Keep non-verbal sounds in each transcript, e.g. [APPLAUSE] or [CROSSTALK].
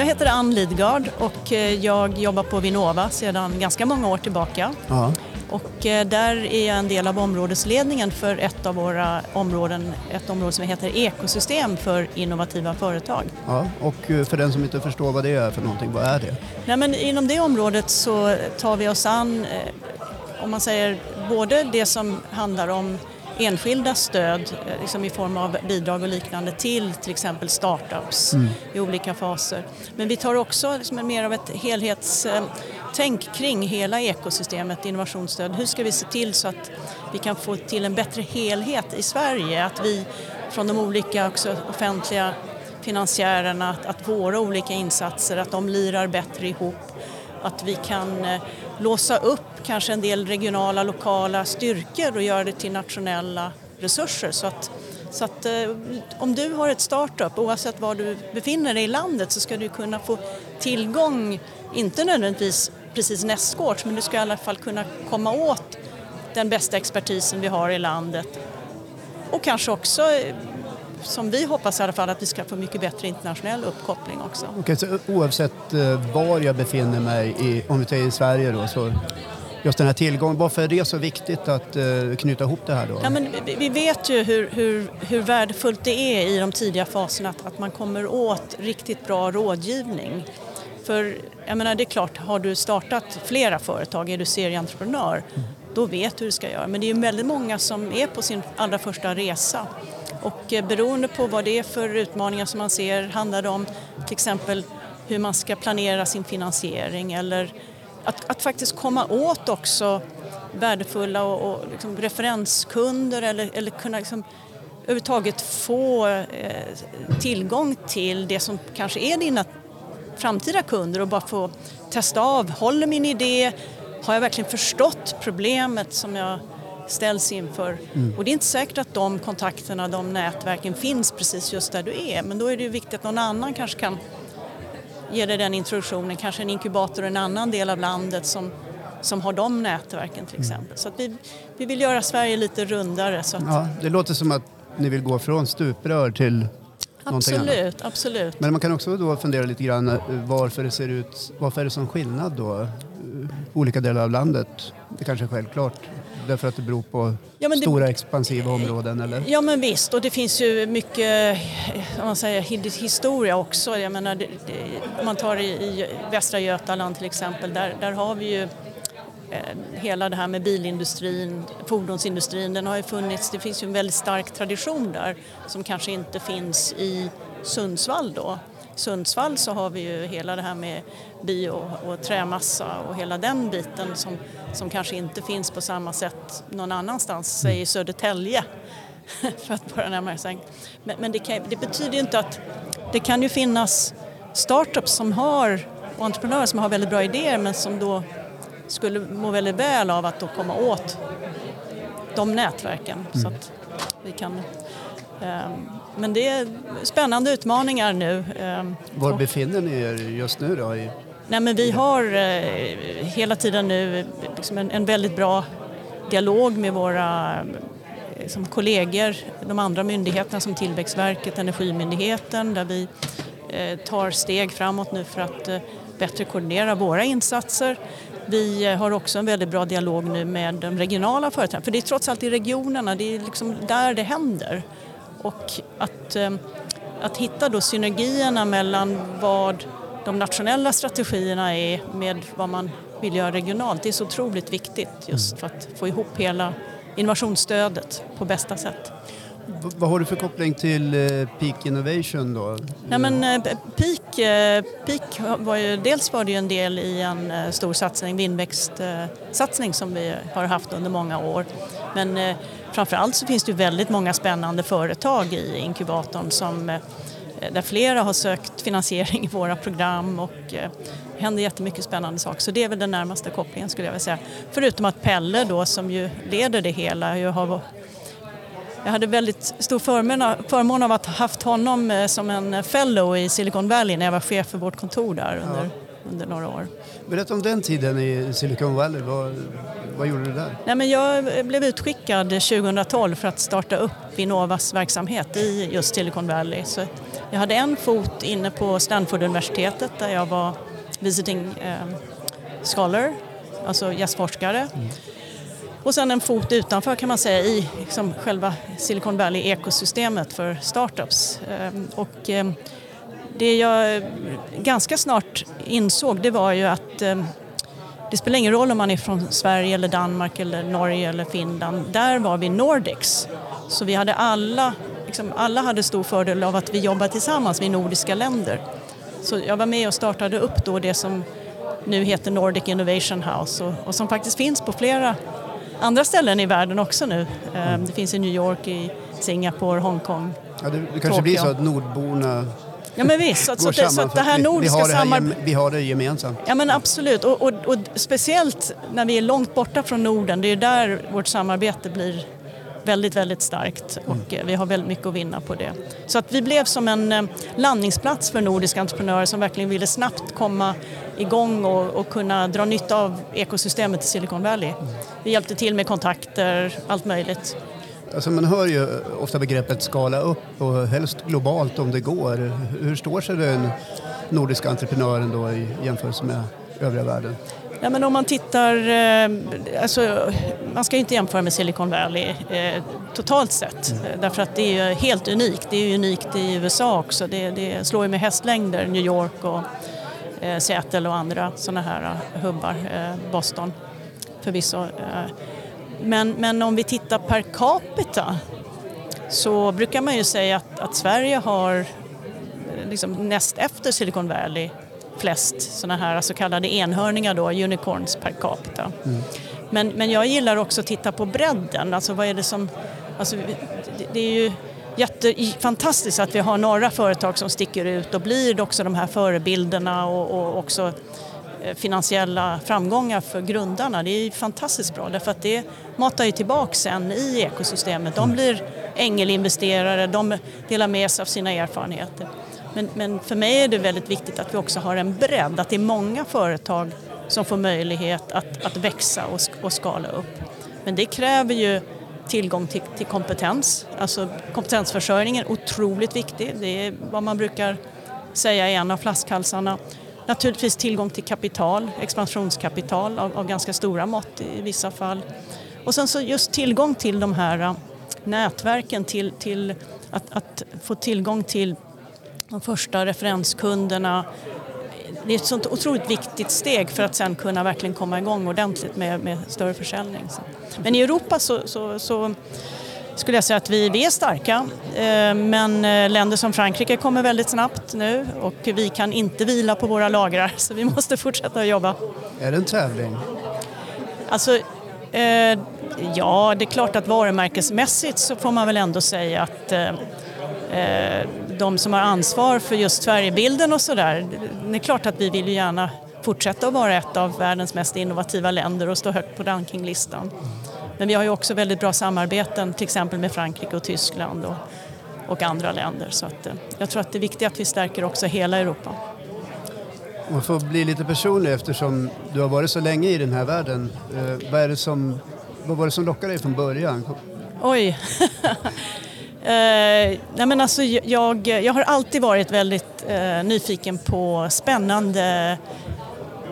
Jag heter Ann Lidgard och eh, jag jobbar på Vinnova sedan ganska många år tillbaka. Ja. Och eh, där är jag en del av områdesledningen för ett av våra områden, ett område som heter ekosystem för innovativa företag. Ja, och eh, för den som inte förstår vad det är för någonting, vad är det? Nej, men inom det området så tar vi oss an, om man säger, både det som handlar om enskilda stöd eh, liksom i form av bidrag och liknande till till exempel startups i olika faser. Men vi tar också liksom mer av ett helhetstänk kring hela ekosystemet innovationsstöd. Hur ska vi se till så att vi kan få till en bättre helhet i Sverige? Att vi från de olika också offentliga finansiärerna, att, att våra olika insatser, att de lirar bättre ihop att vi kan eh, låsa upp kanske en del regionala, lokala styrkor och göra det till nationella resurser. Så att, så att eh, om du har ett startup, oavsett var du befinner dig i landet, så ska du kunna få tillgång, inte nödvändigtvis precis nästgårds, men du ska i alla fall kunna komma åt den bästa expertisen vi har i landet. Och kanske också, eh, som vi hoppas i alla fall, att vi ska få mycket bättre internationell uppkoppling också. Okej, så oavsett eh, var jag befinner mig, i, om vi säger i Sverige då, så just den här tillgången, varför är det så viktigt att eh, knyta ihop det här då? Ja, men vi- vet ju hur, hur, hur värdefullt det är i de tidiga faserna att, att man kommer åt riktigt bra rådgivning. För jag menar, det är klart, har du startat flera företag, är du serieentreprenör, då vet du hur du ska göra. Men det är ju väldigt många som är på sin allra första resa. Och eh, beroende på vad det är för utmaningar som man ser handlar det om till exempel hur man ska planera sin finansiering eller att, att faktiskt komma åt också värdefulla och, och liksom referenskunder eller, eller kunna liksom överhuvudtaget få eh, tillgång till det som kanske är dina framtida kunder och bara få testa av, håller min idé, har jag verkligen förstått problemet som jag ställs inför? Och det är inte säkert att de kontakterna, de nätverken finns precis just där du är men då är det viktigt att någon annan kanske kan ge dig den introduktionen, kanske en inkubator i en annan del av landet som, som har de nätverken till exempel. Så att vi, vi vill göra Sverige lite rundare. Så att, Ja, det låter som att ni vill gå från stuprör till någonting annat. absolut, absolut. Men man kan också då fundera lite grann eh, varför det ser ut, varför är det sån skillnad då? eh, Olika delar av landet. Det kanske är självklart. Därför att det beror på Ja, det- stora expansiva områden eller? Ja men visst och det finns ju mycket om man säger, historia också. Jag menar, det, det, om man tar i, i Västra Götaland till exempel, där, där har vi ju eh, hela det här med bilindustrin, fordonsindustrin, den har ju funnits, det finns ju en väldigt stark tradition där som kanske inte finns i Sundsvall då. Sundsvall så har vi ju hela det här med bio och trämassa och hela den biten som, som kanske inte finns på samma säg någon annanstans, säg i Södertälje [LAUGHS] för att bara närmare sig. Men, men det, kan, det betyder ju inte att det kan ju finnas startups som har och entreprenörer som har väldigt bra idéer men som då skulle må väldigt väl av att då komma åt de nätverken. Så att vi kan, men det är spännande utmaningar nu. ehm, Var befinner ni er just nu då? Nej, men vi har eh, hela tiden nu liksom en, en väldigt bra dialog med våra eh, som kollegor, de andra myndigheterna som Tillväxtverket, Energimyndigheten där vi eh, tar steg framåt nu för att bättre koordinera våra insatser. Vi har också en väldigt bra dialog nu med de regionala företagen för det är trots allt i regionerna, det är liksom där det händer. Och att, eh, att hitta då synergierna mellan vad de nationella strategierna är med vad man vill göra regionalt. Det är så otroligt viktigt just för att få ihop hela innovationsstödet på bästa sätt vad har du för koppling till eh, Peak Innovation då? Ja, men, eh, Peak, eh, Peak var ju, dels var det ju en del i en stor satsning, vindväxtsatsning som vi har haft under många år. Men framför allt så finns det ju väldigt många spännande företag i inkubatorn som där flera har sökt finansiering i våra program och det händer jättemycket spännande saker. Så det är väl den närmaste kopplingen skulle jag vilja säga. Förutom att Pelle då som ju leder det hela, ju har, jag hade väldigt stor förmån, förmån av att ha haft honom som en fellow i Silicon Valley när jag var chef för vårt kontor där under, ja. under några år. Berätta om den tiden i Silicon Valley. Vad, vad gjorde du där? Nej, men jag blev utskickad 2012 för att starta upp Vinnovas verksamhet i just Silicon Valley. Så jag hade en fot inne på Stanford-universitetet där jag var visiting eh, scholar, alltså gästforskare. Mm. Och sen en fot utanför kan man säga i liksom, själva Silicon Valley-ekosystemet för startups. Ehm, och, ehm, det jag ganska snart insåg det var ju att ehm, det spelar ingen roll om man är från Sverige eller Danmark eller Norge eller Finland. Där var vi Nordics. Så vi hade alla, liksom, alla hade stor fördel av att vi jobbade tillsammans, vi nordiska länder. Så jag var med och startade upp då det som nu heter Nordic Innovation House och, och som faktiskt finns på flera andra ställen i världen också nu. Eh, det finns i New York, i Singapore, Hongkong, Ja, det, det kanske Tokyo. blir så att nordborna Ja men visst, så, så, det, så det här nordiska samarbetet... Vi har det gemensamt. Ja men absolut och, och, och, speciellt när vi är långt borta från Norden, det är där vårt samarbete blir väldigt, väldigt starkt och mm. vi har väldigt mycket att vinna på det. Så att vi blev som en eh, landningsplats för nordiska entreprenörer som verkligen ville snabbt komma igång och, och kunna dra nytta av ekosystemet i Silicon Valley. Vi hjälpte till med kontakter, allt möjligt. Alltså man hör ju ofta begreppet skala upp och helst globalt om det går. Hur står sig den nordiska entreprenören då i jämförelse med övriga världen? Ja, men om man tittar, eh, alltså, man ska inte jämföra med Silicon Valley eh, totalt sett mm. därför att det är helt unikt. Det är unikt i USA också. Det, det slår ju med hästlängder, New York och eh, Seattle och andra sådana här hubbar, eh, Boston förvisso. Eh, men, men om vi tittar per capita så brukar man ju säga att, att Sverige har eh, liksom näst efter Silicon Valley flest sådana här så kallade enhörningar då, unicorns per capita. Mm. Men, men jag gillar också att titta på bredden, alltså vad är det som... Alltså, det, det är ju jätte, fantastiskt att vi har några företag som sticker ut och blir också de här förebilderna och, och också Eh, finansiella framgångar för grundarna. Det är fantastiskt bra därför att det matar ju tillbaka sen i ekosystemet. De blir ängelinvesterare, de delar med sig av sina erfarenheter. Men, men, för mig är det väldigt viktigt att vi också har en bredd, att det är många företag som får möjlighet att, att växa och, och skala upp. Men det kräver ju tillgång till, till kompetens, alltså kompetensförsörjningen är otroligt viktig. Det är vad man brukar säga är en av flaskhalsarna. Naturligtvis tillgång till kapital, expansionskapital av, av ganska stora mått i vissa fall. Och sen så just tillgång till de här äh, nätverken, till, till att, att, få tillgång till de första referenskunderna. Det är ett sånt otroligt viktigt steg för att sen kunna verkligen komma igång ordentligt med, med större försäljning. Men i Europa så, så, så skulle jag säga att vi, vi är starka. Eh, men eh, länder som Frankrike kommer väldigt snabbt nu och vi kan inte vila på våra lagrar så vi måste fortsätta att jobba. Är det en tävling? Alltså, eh, ja, det är klart att varumärkesmässigt så får man väl ändå säga att de som har ansvar för just Sverigebilden och sådär, det är klart att vi vill ju gärna fortsätta att vara ett av världens mest innovativa länder och stå högt på rankinglistan. Men vi har ju också väldigt bra samarbeten till exempel med Frankrike och Tyskland och, och andra länder. Så att, eh, jag tror att det är viktigt att vi stärker också hela Europa. För att bli lite personlig eftersom du har varit så länge i den här världen. Eh, vad, är det som, vad var det som lockade dig från början? Oj! [LAUGHS] eh, nej men alltså, jag, jag har alltid varit väldigt eh, nyfiken på spännande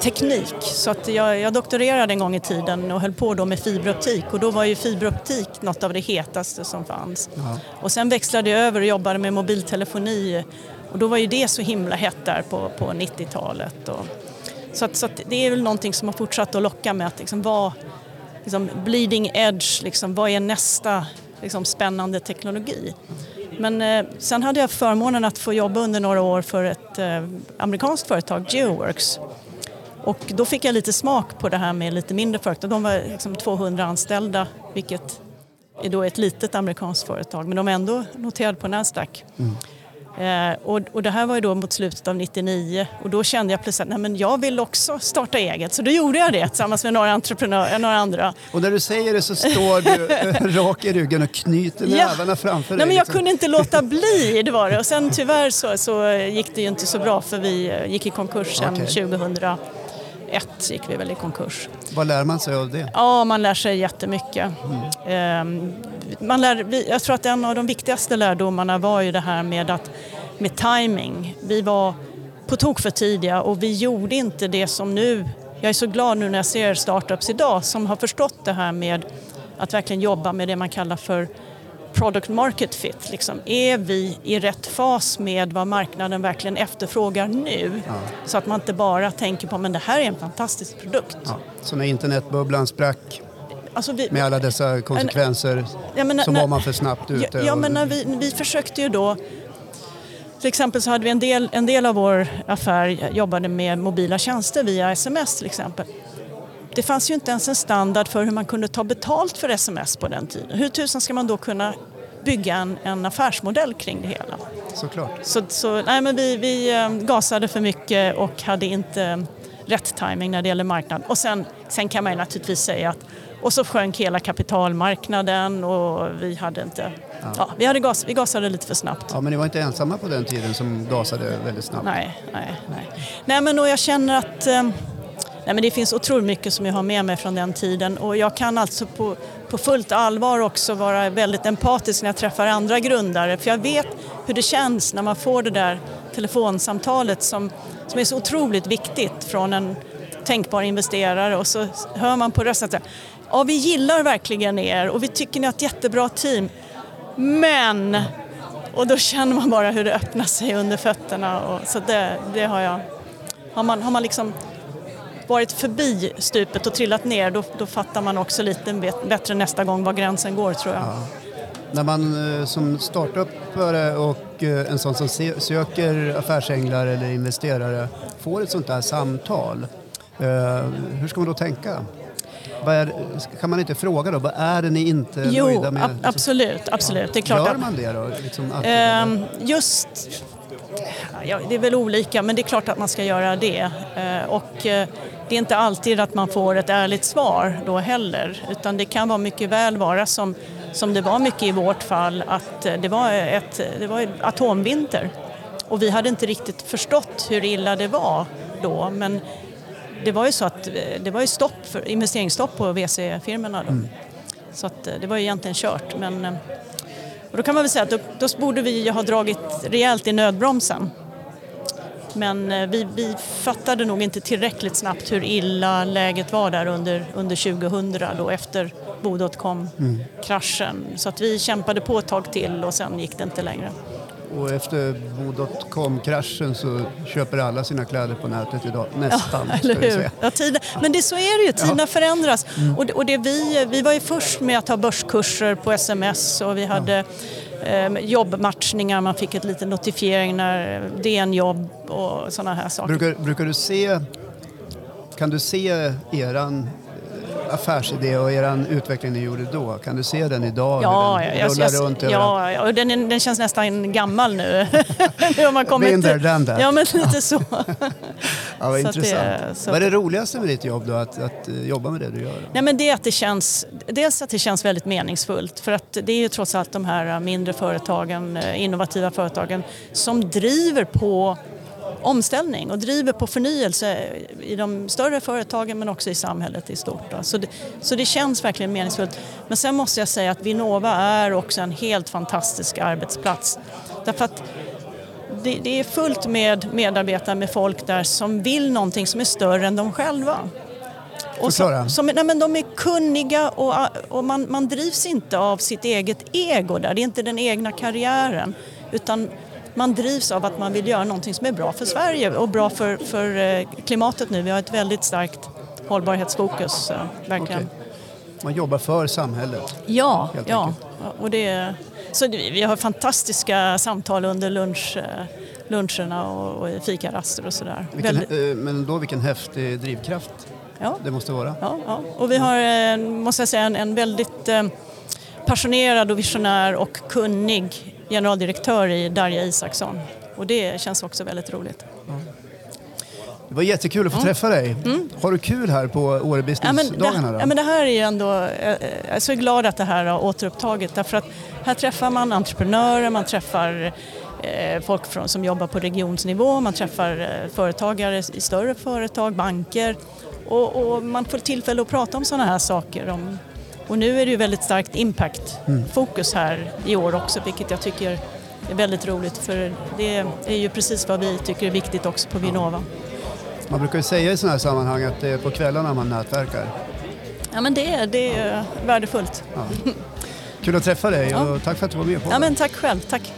teknik. Så att jag, jag doktorerade en gång i tiden och höll på då med fiberoptik och då var ju fiberoptik något av det hetaste som fanns. Ja. Och sen växlade jag över och jobbade med mobiltelefoni och då var ju det så himla hett där på, på 90-talet. Och, så, att, så att det är väl någonting som har fortsatt att locka med att liksom vara liksom bleeding edge, liksom, vad är nästa liksom, spännande teknologi? Men eh, sen hade jag förmånen att få jobba under några år för ett eh, amerikanskt företag, Geoworks, och då fick jag lite smak på det här med lite mindre företag. De var liksom 200 anställda, vilket är då ett litet amerikanskt företag, men de är ändå noterade på Nasdaq. Mm. Eh, och, och, det här var ju då mot slutet av 99 och då kände jag plötsligt att jag vill också starta eget. Så då gjorde jag det tillsammans med några entreprenörer, några andra. Och när du säger det så står du [LAUGHS] rak i ryggen och knyter nävarna ja. framför dig. Nej, men jag liksom. kunde inte låta [LAUGHS] bli, det var det. Och sen tyvärr så, så gick det ju inte så bra för vi gick i konkurs sen okay. 2001 gick vi väl i konkurs. Vad lär man sig av det? Ja, man lär sig jättemycket. Mm. Man lär, jag tror att en av de viktigaste lärdomarna var ju det här med att med timing. Vi var på tok för tidiga och vi gjorde inte det som nu, jag är så glad nu när jag ser startups idag som har förstått det här med att verkligen jobba med det man kallar för product market fit. Liksom, är vi i rätt fas med vad marknaden verkligen efterfrågar nu? Ja. Så att man inte bara tänker på att det här är en fantastisk produkt. Ja. Så när internetbubblan sprack alltså vi, med alla dessa konsekvenser ja, men, så var man för snabbt ute? Ja, ja men vi, vi försökte ju då till exempel så hade vi en del, en del av vår affär jobbade med mobila tjänster via sms till exempel. Det fanns ju inte ens en standard för hur man kunde ta betalt för sms på den tiden. Hur tusan ska man då kunna bygga en, en affärsmodell kring det hela? Såklart. Så, så nej, men vi, vi eh, gasade för mycket och hade inte rätt timing när det gäller marknaden. Och sen, sen kan man ju naturligtvis säga att och så sjönk hela kapitalmarknaden och vi hade inte Ja. ja. vi, hade gas, vi gasade lite för snabbt. Ja, men ni var inte ensamma på den tiden som gasade väldigt snabbt? Nej, nej, nej. nej men och jag känner att eh, nej, men det finns otroligt mycket som jag har med mig från den tiden. Och jag kan alltså på, på fullt allvar också vara väldigt empatisk när jag träffar andra grundare. För jag vet hur det känns när man får det där telefonsamtalet som, som är så otroligt viktigt från en tänkbar investerare. Och så hör man på rösten att ja, vi gillar verkligen er och vi tycker ni har ett jättebra team. Men, och då känner man bara hur det öppnar sig under fötterna. Och, så det, det har jag, har man, har man liksom varit förbi stupet och trillat ner då, då fattar man också lite bättre nästa gång var gränsen går tror jag. Ja. När man eh, som startuppare och eh, en sån som söker affärsänglar eller investerare får ett sånt här samtal, eh, hur ska man då tänka? Är, kan man inte fråga då, vad är det ni inte är jo, nöjda med? Ab absolut, absolut. Det är klart Gör man det då? Liksom um, just, ja, det är väl olika, men det är klart att man ska göra det. Och det är inte alltid att man får ett ärligt svar då heller, utan det kan vara mycket väl vara som, som det var mycket i vårt fall, att uh, det var, ett, det var atomvinter. Och vi hade inte riktigt förstått hur illa det var då, men det var ju så att eh, det var ju stopp för, investeringsstopp på VC-firmorna då. Mm. Så att eh, det var ju egentligen kört. Men, eh, och då kan man väl säga att då, då borde vi ha dragit rejält i nödbromsen. Men vi, vi fattade nog inte tillräckligt snabbt hur illa läget var där under, under 2000 då efter Bo.com-kraschen. Mm. Så att vi kämpade på ett tag till och sen gick det inte längre. Och efter Bo.com-kraschen så köper alla sina kläder på nätet idag, nästan. Ja, eller hur? Ja, tiden, men det, så är det ju, tiderna ja. förändras. Mm. Och, det, och det vi, vi var ju först med att ha börskurser på sms och vi hade ja. Eh, jobbmatchningar, man fick ett litet notifiering när DN jobb och sådana här saker. Brukar, brukar du se, kan du se eran affärsidé och er utveckling ni gjorde då? Kan du se den idag? Ja, den jag, jag, runt ja, ja och den, den känns nästan gammal nu. [LAUGHS] nu har man kommit there, done that. Ja, men lite så. [LAUGHS] ja, vad intressant. Det, vad är det roligaste med ditt jobb då, att, att eh, jobba med det du gör? Då? Nej, men det är att det känns, dels att det känns väldigt meningsfullt för att det är ju trots allt de här mindre företagen, eh, innovativa företagen som driver på omställning och driver på förnyelse i de större företagen men också i samhället i stort. Så det, så det känns verkligen meningsfullt. Men sen måste jag säga att Vinnova är också en helt fantastisk arbetsplats. Därför att det, det är fullt med medarbetare, med folk där som vill någonting som är större än de själva. Och som, som, nej men de är kunniga och, och man, man drivs inte av sitt eget ego där, det är inte den egna karriären utan man drivs av att man vill göra någonting som är bra för Sverige och bra för, för eh, klimatet nu. Vi har ett väldigt starkt hållbarhetsfokus. Eh, verkligen. Okay. Man jobbar för samhället? Ja, ja. Och det, så vi har fantastiska samtal under lunch, eh, luncherna och, och fikaraster och sådär. Vilken, men då vilken häftig drivkraft ja. det måste vara. Ja, ja. och vi har, måste jag säga, en, en väldigt passionerad och visionär och kunnig generaldirektör i Darja Isaksson. Och det känns också väldigt roligt. Det var jättekul att få träffa dig. Har du kul här på Åre Mm. Ja, Business-dagarna? ja, men det här är ändå, eh, jag är så glad att det här har återupptagit därför att här träffar man entreprenörer, man träffar eh, folk från, som jobbar på regionsnivå, man träffar eh, företagare i större företag, banker och, och man får tillfälle att prata om sådana här saker. Om, och nu är det ju väldigt starkt impact-fokus här i år också vilket jag tycker är väldigt roligt för det är ju precis vad vi tycker är viktigt också på Vinnova. Man brukar ju säga i sådana här sammanhang att det är på kvällarna man nätverkar. Ja men det är, det är värdefullt. Kul att träffa dig Ja. och tack för att du var med på Ja men tack själv, tack.